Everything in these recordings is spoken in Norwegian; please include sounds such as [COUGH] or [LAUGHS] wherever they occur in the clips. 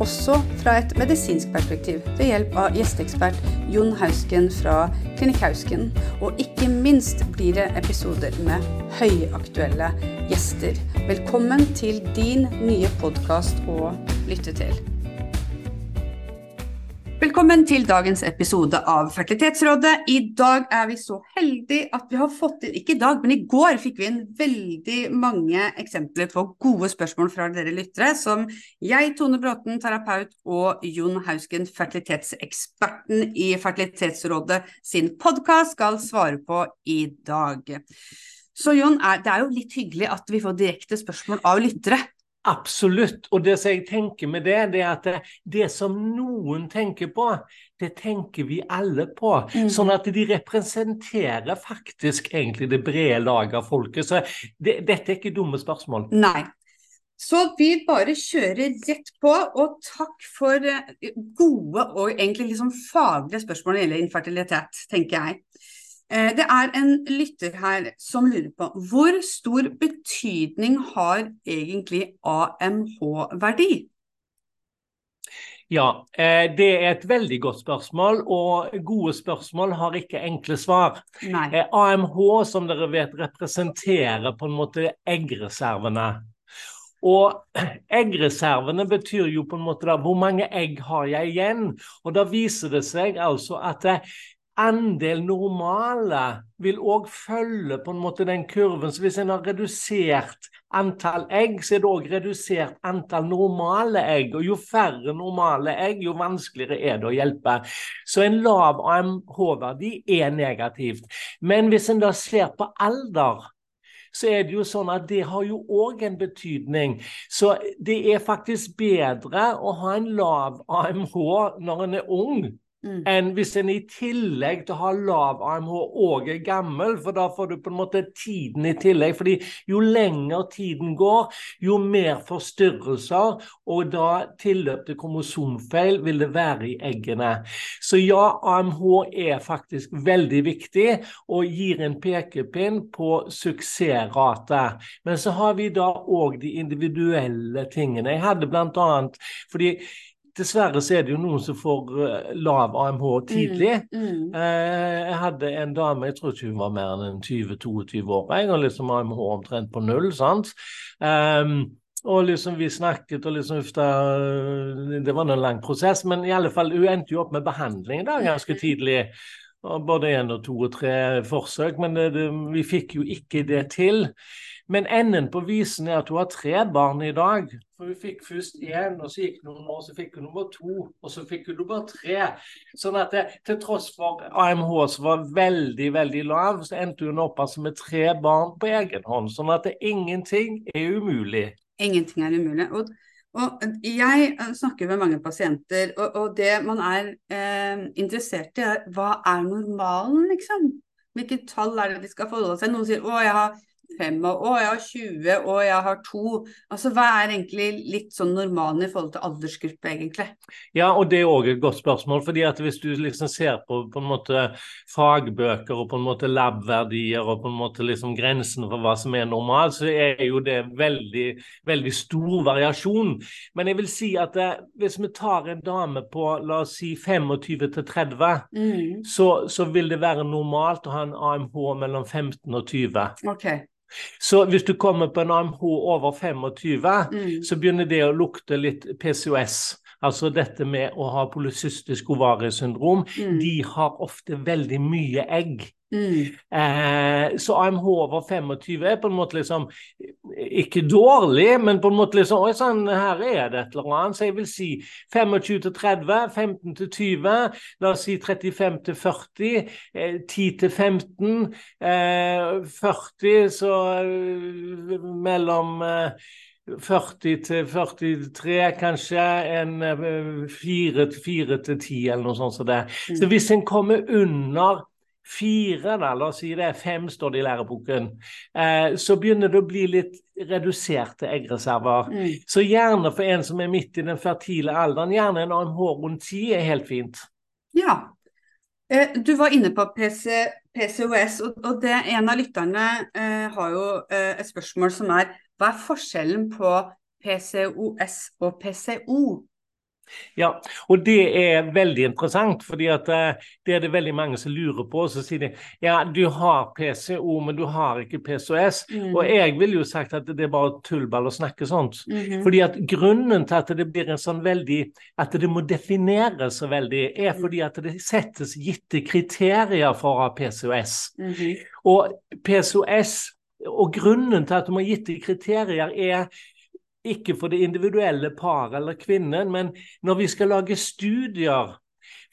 også fra et medisinsk perspektiv ved hjelp av gjesteekspert Jon Hausken fra Klinikk Hausken. Og ikke minst blir det episoder med høyaktuelle gjester. Velkommen til din nye podkast å lytte til. Velkommen til dagens episode av Fertilitetsrådet. I dag er vi så heldige at vi har fått inn Ikke i dag, men i går fikk vi inn veldig mange eksempler på gode spørsmål fra dere lyttere, som jeg, Tone Bråten, terapeut, og Jon Hausken, fertilitetseksperten i Fertilitetsrådet sin podkast, skal svare på i dag. Så Jon, det er jo litt hyggelig at vi får direkte spørsmål av lyttere. Absolutt. Og det som jeg tenker med det, det er at det, som noen tenker på, det tenker vi alle på. Mm. Sånn at de representerer faktisk egentlig det brede laget av folket. Så det, dette er ikke dumme spørsmål. Nei. Så vi bare kjører rett på, og takk for eh, gode og egentlig liksom faglige spørsmål når det gjelder infertilitet, tenker jeg. Eh, det er en lytter her som lurer på hvor stor betydning har egentlig AMH-verdi? Ja, eh, det er et veldig godt spørsmål, og gode spørsmål har ikke enkle svar. Nei. Eh, AMH, som dere vet, representerer på en måte eggreservene. Og [CLEARS THROAT] eggreservene betyr jo på en måte da, hvor mange egg har jeg igjen? Og da viser det seg altså at andel normale vil òg følge på en måte den kurven. Så hvis en har redusert antall egg, så er det òg redusert antall normale egg. Og jo færre normale egg, jo vanskeligere er det å hjelpe. Så en lav AMH-verdi er negativt. Men hvis en da ser på alder, så er det jo sånn at det har jo òg en betydning. Så det er faktisk bedre å ha en lav AMH når en er ung, Mm. enn hvis en i tillegg til å ha lav AMH òg er gammel, for da får du på en måte tiden i tillegg. fordi jo lenger tiden går, jo mer forstyrrelser, og da tilløp til kromosomfeil vil det være i eggene. Så ja, AMH er faktisk veldig viktig og gir en pekepinn på suksessrate. Men så har vi da òg de individuelle tingene. Jeg hadde blant annet, fordi Dessverre så er det jo noen som får uh, lav AMH tidlig. Mm, mm. Uh, jeg hadde en dame, jeg tror ikke hun var mer enn 20-22 år, jeg, og liksom AMH omtrent på null. sant? Um, og liksom vi snakket, og liksom Det var en lang prosess, men i alle fall, hun endte jo opp med behandling da ganske tidlig. Både én og to og tre forsøk, men det, det, vi fikk jo ikke det til. Men enden på visen er at hun har tre barn i dag. For Hun fikk først én, og så gikk noen år, så fikk hun nummer to, og så fikk hun nummer tre. Sånn at det, til tross for AMH som var veldig veldig lav, så endte hun opp altså med tre barn på egen hånd. Sånn at det, ingenting er umulig. Ingenting er umulig. Og, og jeg snakker med mange pasienter, og, og det man er eh, interessert i, er hva er normalen, liksom? Hvilke tall er det de skal forholde seg Noen sier å, jeg har fem, og å, jeg har 20, og jeg har to. Altså, Hva er egentlig litt sånn normalen i forhold til aldersgruppe, egentlig? Ja, og det er òg et godt spørsmål. fordi at hvis du liksom ser på på en måte fagbøker og på en måte lab-verdier og på en måte liksom grensen for hva som er normalt, så er jo det veldig, veldig stor variasjon. Men jeg vil si at eh, hvis vi tar en dame på la oss si 25 til 30, mm. så, så vil det være normalt å ha en AMH mellom 15 og 20. Okay. Så hvis du kommer på en AMH over 25, mm. så begynner det å lukte litt PCOS. Altså dette med å ha polycystisk ovariesyndrom. Mm. De har ofte veldig mye egg. Mm. Eh, så AMH over 25 er på en måte liksom ikke dårlig, men på en måte liksom Oi sann, her er det et eller annet. Så jeg vil si 25 til 30, 15 til 20, la oss si 35 til 40, eh, 10 til 15, eh, 40 så eh, mellom 40 eh, til 43, kanskje. En 4 eh, til 10 eller noe sånt. Så, det. Mm. så hvis en kommer under fire, da, la oss si det fem, står det i læreboken, eh, så begynner det å bli litt reduserte eggreserver. Mm. Så gjerne for en som er midt i den fertile alderen, gjerne en AMH rundt ti er helt fint. Ja. Eh, Du var inne på PC, PCOS, og og det, en av lytterne eh, har jo eh, et spørsmål som er hva er forskjellen på PCOS og PCO? Ja, og det er veldig interessant, fordi at eh, det er det veldig mange som lurer på. Så sier de ja, du har PCO, men du har ikke PCOS. Mm. Og jeg ville jo sagt at det er bare tullball å snakke sånt. Mhm. Fordi at Grunnen til at det blir en sånn veldig At det må defineres så veldig, er fordi at det settes gitte kriterier for PCOS. Mhm. Og PCOS og grunnen til at du må ha gitte kriterier, er ikke for det individuelle par eller kvinnen, men når vi skal lage studier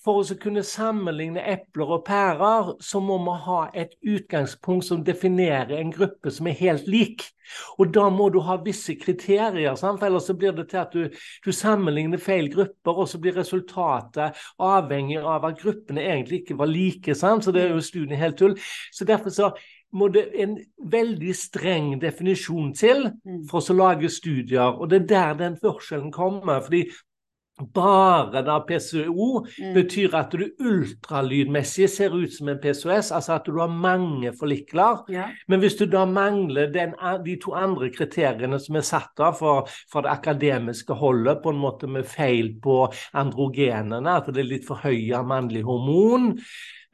for å kunne sammenligne epler og pærer, så må vi ha et utgangspunkt som definerer en gruppe som er helt lik. Og da må du ha visse kriterier, sant? for ellers så blir det til at du, du sammenligner feil grupper, og så blir resultatet avhengig av at gruppene egentlig ikke var like. Sant? Så det er jo studien helt tull. Så derfor så må det en veldig streng definisjon til Mm. for å lage studier. Og det er der den forskjellen kommer. fordi bare da PCO Mm. betyr at du ultralydmessig ser ut som en PCOS, altså at du har mange forlikler. Ja. Men hvis du da mangler den, de to andre kriteriene som er satt av for, for det akademiske holdet, på en måte med feil på androgenene, at det er litt for høye mannlig hormon,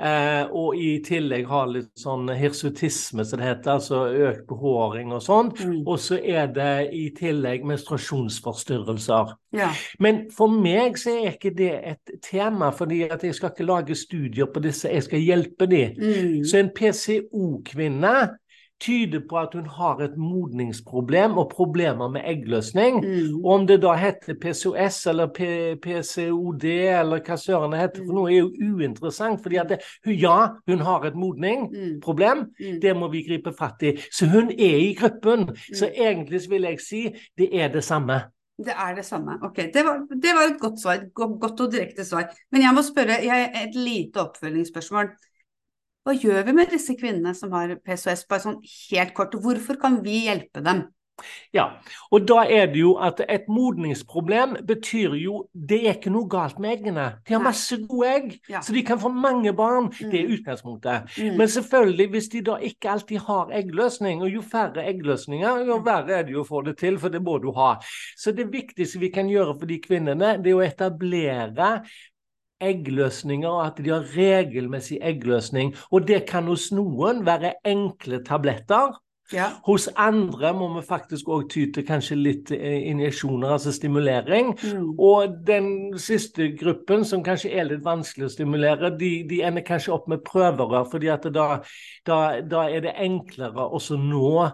eh, og i tillegg har litt sånn hirsutisme, som det heter, altså økt behåring og sånn, Mm. og så er det i tillegg menstruasjonsforstyrrelser. ja. Men for meg så er ikke det et tema, fordi at jeg skal ikke lage studier på disse, jeg skal hjelpe dem. Mm. Så en PCO-kvinne tyder på at hun har et modningsproblem og problemer med eggløsning. Mm. Og om det da heter PCOS eller P PCOD eller hva søren det heter, for noe er jo uinteressant. fordi at det, ja, hun har et modningsproblem, Mm. det må vi gripe fatt i. Så hun er i gruppen. Så egentlig vil jeg si det er det samme. Det er det samme. Ok, det var, det var et godt svar. Godt og direkte svar. Men jeg må spørre, jeg har et lite oppfølgingsspørsmål. Hva gjør vi med disse kvinnene som har PCOS? Bare sånn helt kort, hvorfor kan vi hjelpe dem? Ja, og da er det jo at et modningsproblem betyr jo det er ikke noe galt med eggene. De har masse gode egg, Ja. så de kan få mange barn. Det er Mm. utgangspunktet. Mm. Men selvfølgelig, hvis de da ikke alltid har eggløsning, og jo færre eggløsninger, jo verre er det jo å få det til, for det må du ha. Så det viktigste vi kan gjøre for de kvinnene, det er å etablere eggløsninger, at de har regelmessig eggløsning. Og det kan hos noen være enkle tabletter. Ja. Hos andre må vi faktisk òg ty til kanskje litt eh, injeksjoner, altså stimulering. Mm. Og den siste gruppen, som kanskje er litt vanskelig å stimulere, de, de ender kanskje opp med prøverør, fordi at da, da, da er det enklere også nå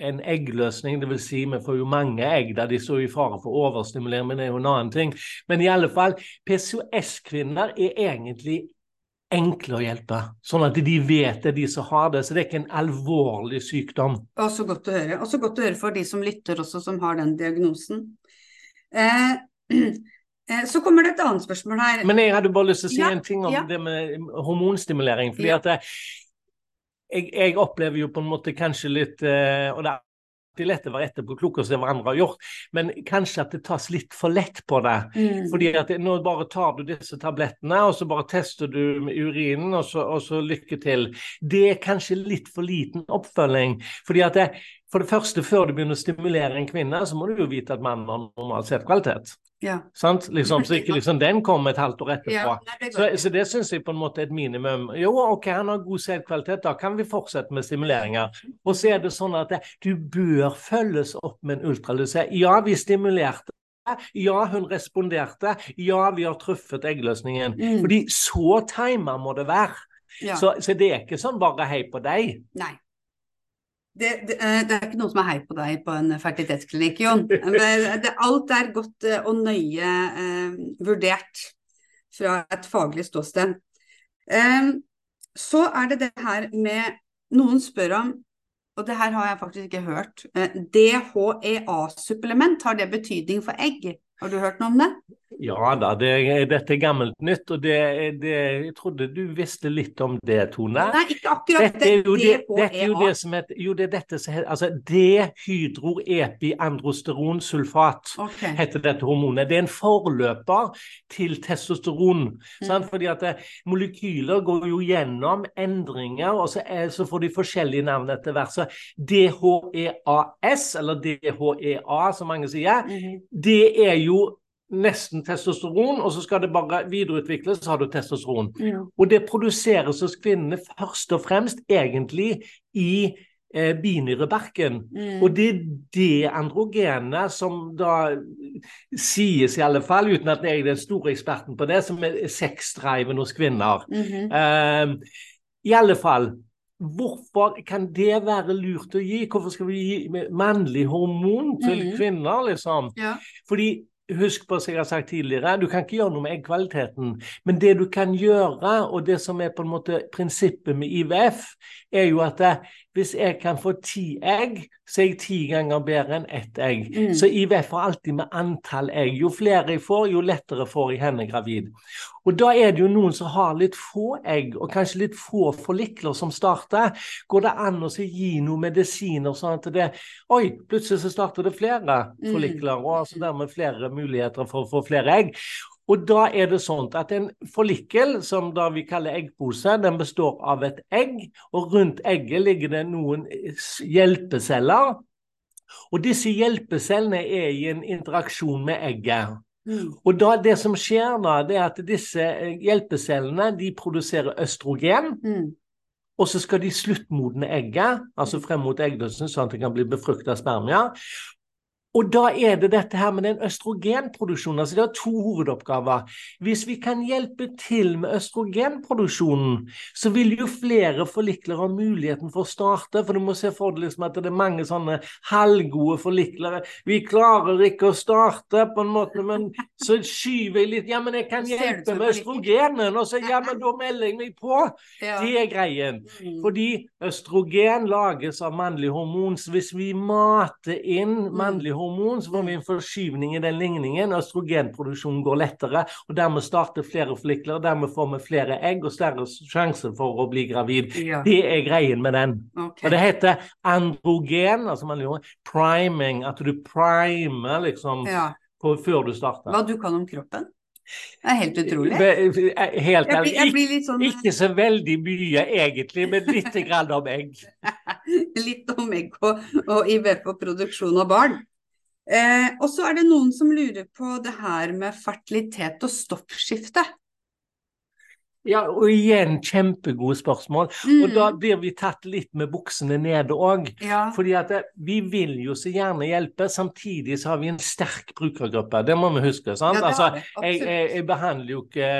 en eggløsning, dvs. Si, vi får jo mange egg der de står i fare for overstimulering, men det er jo en annen ting. Men i alle fall, PCOS-kvinner er egentlig enkle å hjelpe, sånn at de vet det de som har det. Så det er ikke en alvorlig sykdom. Og så godt å høre. Og så godt å høre for de som lytter også, som har den diagnosen. Eh, eh, så kommer det et annet spørsmål her. Men jeg hadde bare lyst til å si Ja, en ting om ja. det med hormonstimulering. fordi Ja. at eh, jeg, jeg opplever jo på en måte kanskje litt eh, og det alltid lett å være etterpåklok og se hva andre har gjort, men kanskje at det tas litt for lett på det. Mm. Fordi at Nå bare tar du disse tablettene, og så bare tester du med urinen, og så, og så lykke til. Det er kanskje litt for liten oppfølging. fordi at det, For det første, før du begynner å stimulere en kvinne, så må du jo vite at mannen har normal sædkvalitet. Ja. Liksom, så ikke liksom den kommer et halvt år etterpå. Ja, nei, det Så, så det syns jeg på en måte er et minimum. Jo, OK, han har god sædkvalitet, da kan vi fortsette med stimuleringer. Og så er det sånn at det, du bør følges opp med en ultralyd. Ja, vi stimulerte. Ja, hun responderte. Ja, vi har truffet eggløsningen. Mm. Fordi så tima må det være. Ja. Så, så det er ikke sånn bare hei på deg. Nei. Det, det, eh, det er ikke noen som er hei på deg på en fertilitetsklinikk, Jon. [LAUGHS] Det, det, alt er godt eh, og nøye eh, vurdert fra et faglig ståsted. Eh, så er det det her med Noen spør om, og det her har jeg faktisk ikke hørt, eh, DHEA-supplement, har det betydning for egg? Har du hørt noe om det? Ja da, det, dette er gammelt nytt, og det, det, jeg trodde du visste litt om det, Tone. Nei, ikke akkurat dette er jo det, dette er jo det som heter Jo, det er dette som heter Altså dehydroepiandrosteronsulfat okay. heter dette hormonet. Det er en forløper til testosteron. Sant? Fordi at eh, molekyler går jo gjennom endringer, og så, er, så får de forskjellige navn etter hvert. Så DHEAS, eller DHEA som mange sier, mm. det er jo nesten testosteron, og så skal det bare videreutvikles, så har du testosteron. Ja. Og det produseres hos kvinnene først og fremst egentlig i eh, binyrebarken. Mm. Og det er det androgenet som da sies, i alle fall, uten at jeg er den store eksperten på det, som er sexdriven hos kvinner. Mhm. Eh, I alle fall, hvorfor kan det være lurt å gi? Hvorfor skal vi gi mannlig hormon til Mhm. kvinner, liksom? Ja. Fordi Husk på som jeg har sagt tidligere, du kan ikke gjøre noe med eggkvaliteten. Men det du kan gjøre, og det som er på en måte prinsippet med IVF, er jo at eh, hvis jeg kan få ti egg, så er jeg ti ganger bedre enn ett egg. Mm. Så IVF har alltid med antall egg. Jo flere jeg får, jo lettere får jeg henne gravid. Og da er det jo noen som har litt få egg, og kanskje litt få forlikler som starter. Går det an å gi noen medisiner sånn at det Oi, plutselig så starter det flere Mm. forlikler, og altså dermed flere muligheter for å få flere egg. Og da er det sånn at en forlikkel, som da vi kaller eggpose, den består av et egg, og rundt egget ligger det noen hjelpeceller. Og disse hjelpecellene er i en interaksjon med egget. Mm. Og da, det som skjer da, det er at disse eh, hjelpecellene de produserer østrogen, Mm. og så skal de sluttmodne egget, altså frem mot eggdødsen, sånn at det kan bli befrukta spermier. Og da er det dette her med den østrogenproduksjonen. altså Det er to hovedoppgaver. Hvis vi kan hjelpe til med østrogenproduksjonen, så vil jo flere forlikler ha muligheten for å starte. For du må se for deg liksom at det er mange sånne halvgode forliklere. Vi klarer ikke å starte, på en måte, men så skyver jeg litt. Ja, men jeg kan hjelpe med østrogenen. Og så ja, men [LAUGHS] da melder jeg meg på. Ja. Det er greien. Mm. Fordi østrogen lages av mannlig hormon. Så hvis vi mater inn mannlig hormon, så får vi en forskyvning i den ligningen. Østrogenproduksjonen går lettere, og dermed starter flere forlikler. Dermed får vi flere egg og større sjanse for å bli gravid. Ja. Det er greien med den. Okay. Og det heter androgen, altså man gjør priming. At du primer liksom ja. på, før du starter. Hva du kan om kroppen? Det er helt utrolig. Be- Helt Jeg blir, jeg blir sånn ikke så veldig mye egentlig, men litt grann om egg. [LAUGHS] litt om egg og, og IVF og produksjon av barn. Eh, og så er det noen som lurer på det her med fertilitet og stoffskifte. Ja, og igjen kjempegode spørsmål. Mm. Og da blir vi tatt litt med buksene nede òg. Ja. Fordi at vi vil jo så gjerne hjelpe, samtidig så har vi en sterk brukergruppe. Det må vi huske. sant? Ja, altså, jeg, jeg, jeg behandler jo ikke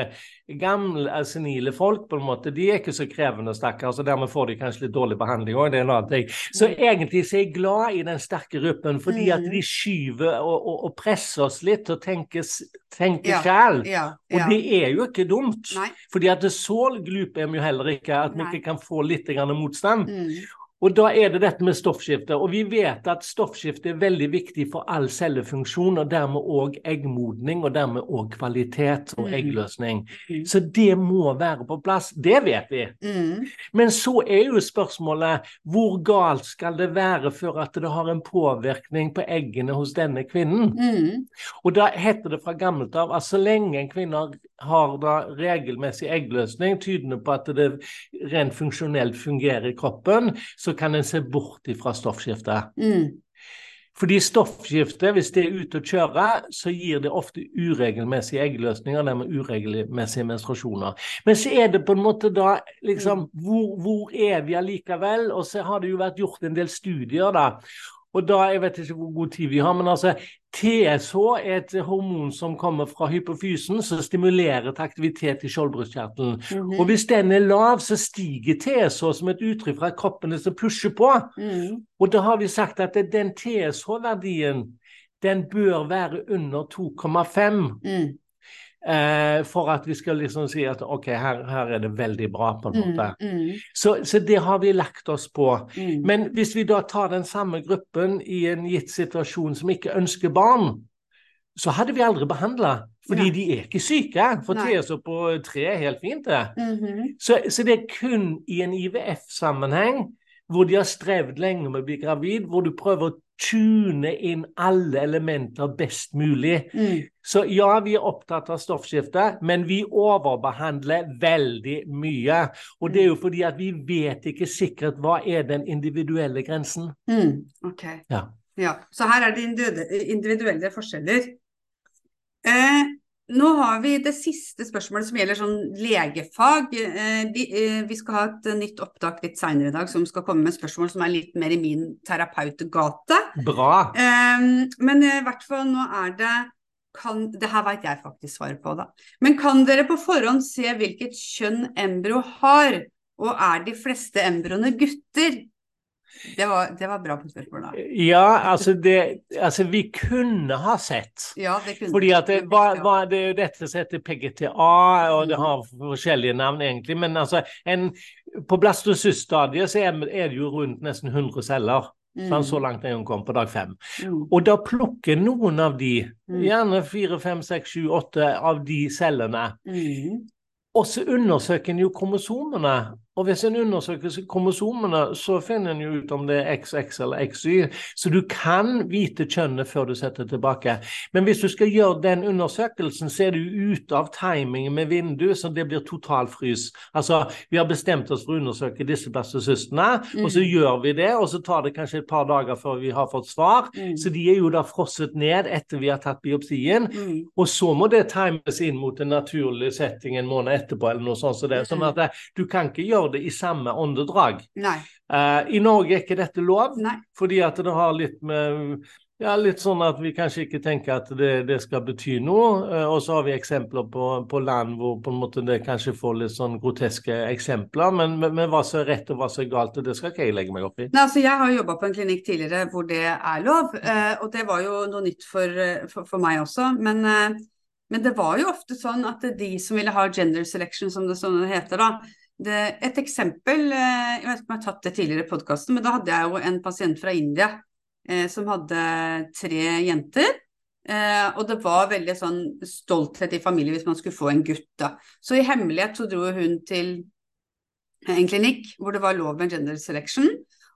gamle, eh, senile folk, på en måte. De er ikke så krevende, stakkar, så dermed får de kanskje litt dårlig behandling òg. Det er en annen ting. Så egentlig så er jeg glad i den sterke gruppen, fordi at Mm. de skyver og, og, og presser oss litt til å tenke, tenke Ja, sjæl. Ja, Og det er jo ikke dumt. Nei. Fordi at det så glupe er vi jo heller ikke, at vi ikke kan få litt grann motstand. Mm. Og da er det dette med stoffskifte. Og vi vet at stoffskifte er veldig viktig for all cellefunksjon, og dermed òg eggmodning, og dermed òg kvalitet og Mm. eggløsning. Mm. Så det må være på plass. Det vet vi. Mm. Men så er jo spørsmålet hvor galt skal det være før at det har en påvirkning på eggene hos denne kvinnen? Mm. Og da heter det fra gammelt av at så lenge en kvinne har da regelmessig eggløsning, tydende på at det rent funksjonelt fungerer i kroppen, så kan en se bort ifra stoffskiftet. Mm. Fordi stoffskiftet, hvis det er ute å kjøre, så gir det ofte uregelmessige eggløsninger, dermed uregelmessige menstruasjoner. Men så er det på en måte da liksom Hvor, hvor er vi allikevel? Og så har det jo vært gjort en del studier, da. Og da, Jeg vet ikke hvor god tid vi har, men altså TSH er et hormon som kommer fra hypofysen, som stimulerer til aktivitet i skjoldbruskkjertelen. Mhm. Og hvis den er lav, så stiger TSH som et uttrykk for at kroppen så pusher på. Mm. Og da har vi sagt at den TSH-verdien den bør være under 2,5 Mm. Eh, for at vi skal liksom si at ok, her, her er det veldig bra, på en Mm. måte. Mm. Så, så det har vi lagt oss på. Mm. Men hvis vi da tar den samme gruppen i en gitt situasjon som ikke ønsker barn, så hadde vi aldri behandla. Fordi Ja. de er ikke syke. For Nei. TSO på tre er helt fint, det. -hmm. Så, så det er kun i en IVF-sammenheng, hvor de har strevd lenge med å bli gravid, hvor du prøver å tune inn alle elementer best mulig. Mm. Så ja, vi er opptatt av stoffskifte, men vi overbehandler veldig mye. Og det er jo fordi at vi vet ikke sikkert hva er den individuelle grensen. Mm. Ok. Ja. Ja, så her er det individuelle forskjeller. Eh, nå har vi det siste spørsmålet som gjelder sånn legefag. Eh, eh, vi skal ha et nytt opptak litt seinere i dag som skal komme med spørsmål som er litt mer i min terapeutgate. Bra. Eh, men eh, i hvert fall nå er det kan, det her veit jeg faktisk svaret på, da. Men kan dere på forhånd se hvilket kjønn embryo har? Og er de fleste embryoene gutter? Det var, det var bra på spørsmålet. Ja, altså det Altså, vi kunne ha sett. Ja, det kunne Fordi at det, hva, hva, det er dette som heter PGTA, og det har forskjellige navn egentlig. Men altså, en, på blastocyststadiet så er, er det jo rundt nesten 100 celler. Mm. Så langt er hun kom på dag fem. Mm. Og da plukker noen av de, Mm. gjerne fire, fem, seks, sju, åtte av de cellene, Mm. og så undersøker en jo kromosomene. Og hvis en undersøker kromosomene, så finner en jo ut om det er XX eller XY. Så du kan vite kjønnet før du setter tilbake. Men hvis du skal gjøre den undersøkelsen, så er du ute av timingen med vinduet, så det blir totalfrys. Altså, vi har bestemt oss for å undersøke disse blastocystene, og så Mm. gjør vi det, og så tar det kanskje et par dager før vi har fått svar. Mm. Så de er jo da frosset ned etter vi har tatt biopsien. Mm. Og så må det times inn mot en naturlig setting en måned etterpå, eller noe sånt. Så det, sånn at eh, du kan ikke gjøre det i samme åndedrag. Eh, I Norge er ikke dette lov, Nei. fordi at det har litt med ja, litt sånn at vi kanskje ikke tenker at det, det skal bety noe. Eh, og så har vi eksempler på, på land hvor på en måte det kanskje får litt sånn groteske eksempler. Men, men, men hva som er rett og hva som er galt, det skal ikke jeg legge meg opp i. Nei, altså jeg har jobba på en klinikk tidligere hvor det er lov, eh, og det var jo noe nytt for, for, for meg også. Men, men det var jo ofte sånn at de som ville ha gender selection, som det sånn heter, da. Det, et eksempel, eh, jeg vet ikke om jeg har tatt det tidligere i podkasten, men da hadde jeg jo en pasient fra India eh, som hadde tre jenter. Eh, og det var veldig sånn stolthet i familien hvis man skulle få en gutt, da. Så i hemmelighet så dro hun til en klinikk hvor det var lov med gender selection,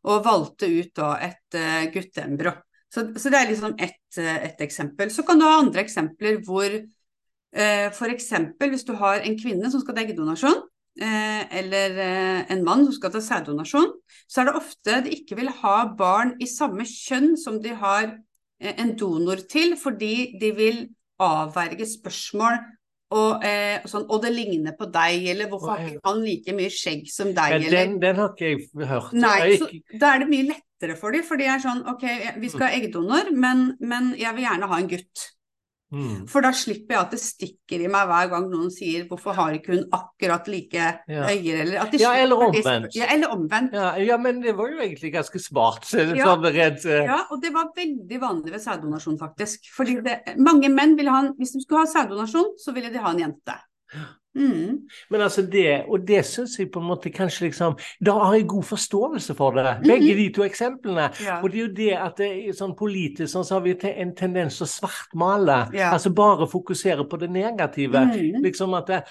og valgte ut da et uh, gutteembro. Så, så det er liksom ett et eksempel. Så kan du ha andre eksempler hvor uh, f.eks. hvis du har en kvinne som skal ta eggdonasjon, eh, eller eh, en mann som skal ta sæddonasjon, så er det ofte de ikke vil ha barn i samme kjønn som de har eh, en donor til, fordi de vil avverge spørsmål og, eh, sånn, og det ligner på deg, eller hvorfor har ikke han like mye skjegg som deg, eller den, den har ikke jeg hørt. Nei, så da er det mye lettere for dem, for de er sånn ok, vi skal ha eggdonor, men, men jeg vil gjerne ha en gutt. Mm. For da slipper jeg at det stikker i meg hver gang noen sier hvorfor har ikke hun akkurat like Ja. øyer, eller at de Ja, eller omvendt. Ja, eller omvendt. Ja, ja, men det var jo egentlig ganske smart. Sånn redd, eh, Ja, og det var veldig vanlig ved sæddonasjon, faktisk. Fordi det, mange menn ville ha en Hvis de skulle ha sæddonasjon, så ville de ha en jente. Mm. Men altså det, og det syns jeg på en måte kanskje liksom Da har jeg god forståelse for det. Begge de to eksemplene. Mhm. Ja. Og det er jo det at det sånn politisk sånn, så har vi en tendens til å svartmale. Ja. Altså bare fokusere på det negative. Mm. Liksom at det,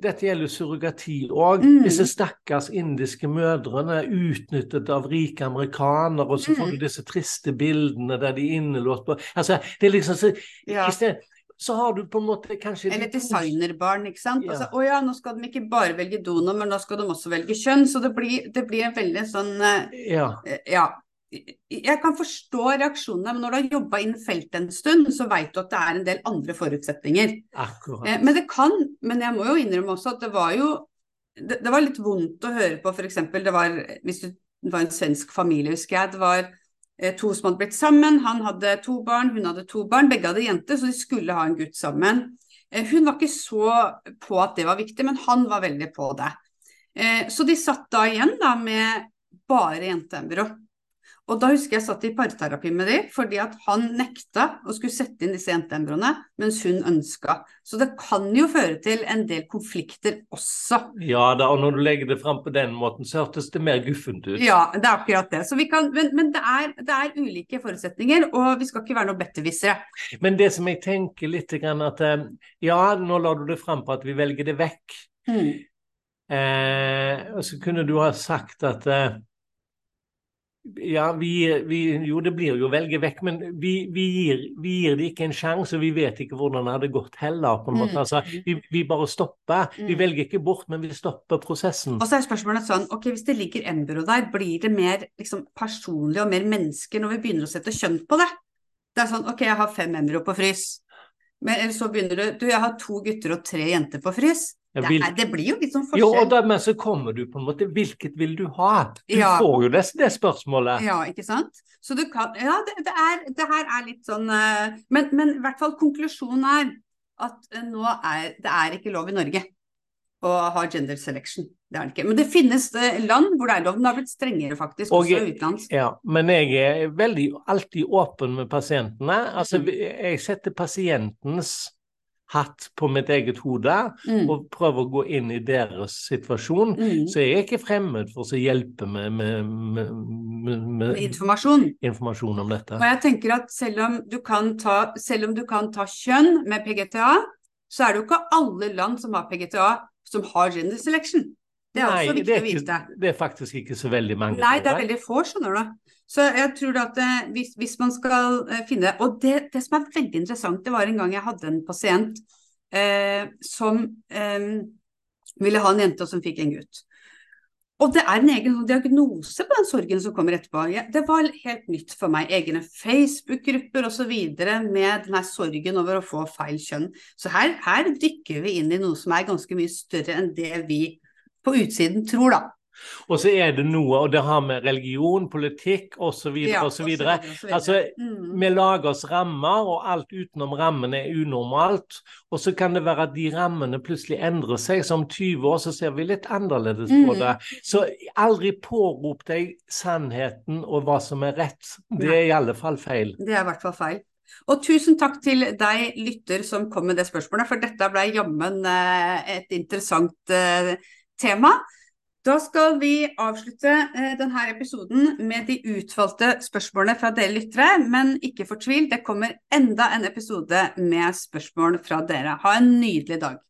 Dette gjelder surrogati òg. Mm. Disse stakkars indiske mødrene utnyttet av rike amerikanere, og så får Mm. du disse triste bildene der de er innelåst på Altså, det er liksom så, Ja. i sted, så har du på en måte kanskje Eller designerbarn, ikke sant. Ja. Altså, å ja, nå skal de ikke bare velge donor, men nå skal de også velge kjønn. Så det blir, det blir en veldig sånn eh, Ja. Eh, Ja. Jeg kan forstå reaksjonene, men når du har jobba innen feltet en stund, så vet du at det er en del andre forutsetninger. Akkurat. Eh, Men det kan, men jeg må jo innrømme også at det var jo Det, det var litt vondt å høre på, f.eks. det var hvis du, det var en svensk familie, husker jeg. Det var to som hadde blitt sammen. Han hadde to barn, hun hadde to barn. Begge hadde jenter, så de skulle ha en gutt sammen. Eh, Hun var ikke så på at det var viktig, men han var veldig på det. Eh, Så de satt da igjen da med bare jenteembryo. Og da husker jeg satt i parterapi med de, fordi at han nekta å skulle sette inn disse jenteembroene, mens hun ønska. Så det kan jo føre til en del konflikter også. Ja da, og når du legger det fram på den måten, så hørtes det mer guffent ut. Ja, det er akkurat det. Kan, men, men det, er, det, er, ulike forutsetninger, og vi skal ikke være noe bettervissere. Men det som jeg tenker litt grann at eh, Ja, nå la du det fram på at vi velger det vekk. Mm. Eh, og så kunne du ha sagt at eh, ja, vi, vi, jo, det blir jo å velge vekk, men vi, vi, gir, vi gir det ikke en sjanse, og vi vet ikke hvordan det hadde gått heller. på en måte. Mm. Altså, vi, bare stopper. Vi mm. velger ikke bort, men vi stopper prosessen. Og så er spørsmålet sånn, ok, Hvis det ligger embryo der, blir det mer liksom, personlig og mer mennesker når vi begynner å sette kjønn på det? Det er sånn, ok, jeg har fem embryo på frys. Men så begynner du Du, jeg har to gutter og tre jenter på frys. Det, er, det, blir jo litt sånn forskjell. Jo, og dermed så kommer du på en måte Hvilket vil du ha? Du ja. får jo det, det, spørsmålet. Ja, ikke sant. Så du kan Ja, det, det, er, det her er litt sånn uh, men, men, i hvert fall konklusjonen er at uh, nå er det er ikke lov i Norge å ha gender selection. Det er det ikke. Men det finnes uh, land hvor det er lov. Den har blitt strengere faktisk, og, også utenlands. Ja, men jeg er veldig alltid åpen med pasientene. Altså, mm. jeg setter pasientens hatt på mitt eget hode mm. og prøver å gå inn i deres situasjon. Mm. Så jeg er ikke fremmed for å hjelpe med, med, med, med informasjon. informasjon. om dette. Og jeg tenker at selv om, ta, selv om du kan ta kjønn med PGTA, så er det jo ikke alle land som har PGTA som har gender selection. Det er Nei, også viktig er ikke, å vite. Det er faktisk ikke så veldig mange. Nei, det er veldig få, skjønner du. Så jeg tror at eh, hvis, hvis, man skal eh, finne Og det, det, som er veldig interessant, det var en gang jeg hadde en pasient eh, som eh, ville ha en jente, og som fikk en gutt. Og det er en egen diagnose på den sorgen som kommer etterpå. Det var helt nytt for meg. Egne Facebook-grupper osv. med denne sorgen over å få feil kjønn. Så her, her dykker vi inn i noe som er ganske mye større enn det vi på utsiden tror, da. Og så er det noe, og det har med religion, politikk osv. Ja, osv. Altså, mm. vi lager oss rammer, og alt utenom rammene er unormalt. Og så kan det være at de rammene plutselig endrer seg. Så om 20 år så ser vi litt annerledes på mm. det. Så aldri pårop deg sannheten og hva som er rett. Det er i alle fall feil. Det er i hvert fall feil. Og tusen takk til deg lytter som kom med det spørsmålet, for dette ble jammen eh, et interessant eh, tema. Da skal vi avslutte eh, denne episoden med de utvalgte spørsmålene fra dere lyttere, men ikke fortvil, det kommer enda en episode med spørsmål fra dere. Ha en nydelig dag.